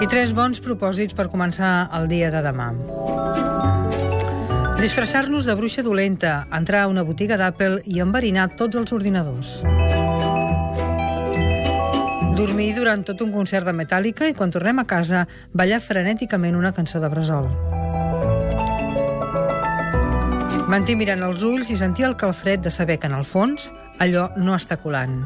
I tres bons propòsits per començar el dia de demà. Disfressar-nos de bruixa dolenta, entrar a una botiga d'Apple i enverinar tots els ordinadors. Dormir durant tot un concert de Metallica i quan tornem a casa ballar frenèticament una cançó de Bresol. Mentir mirant els ulls i sentir el calfred de saber que en el fons allò no està colant.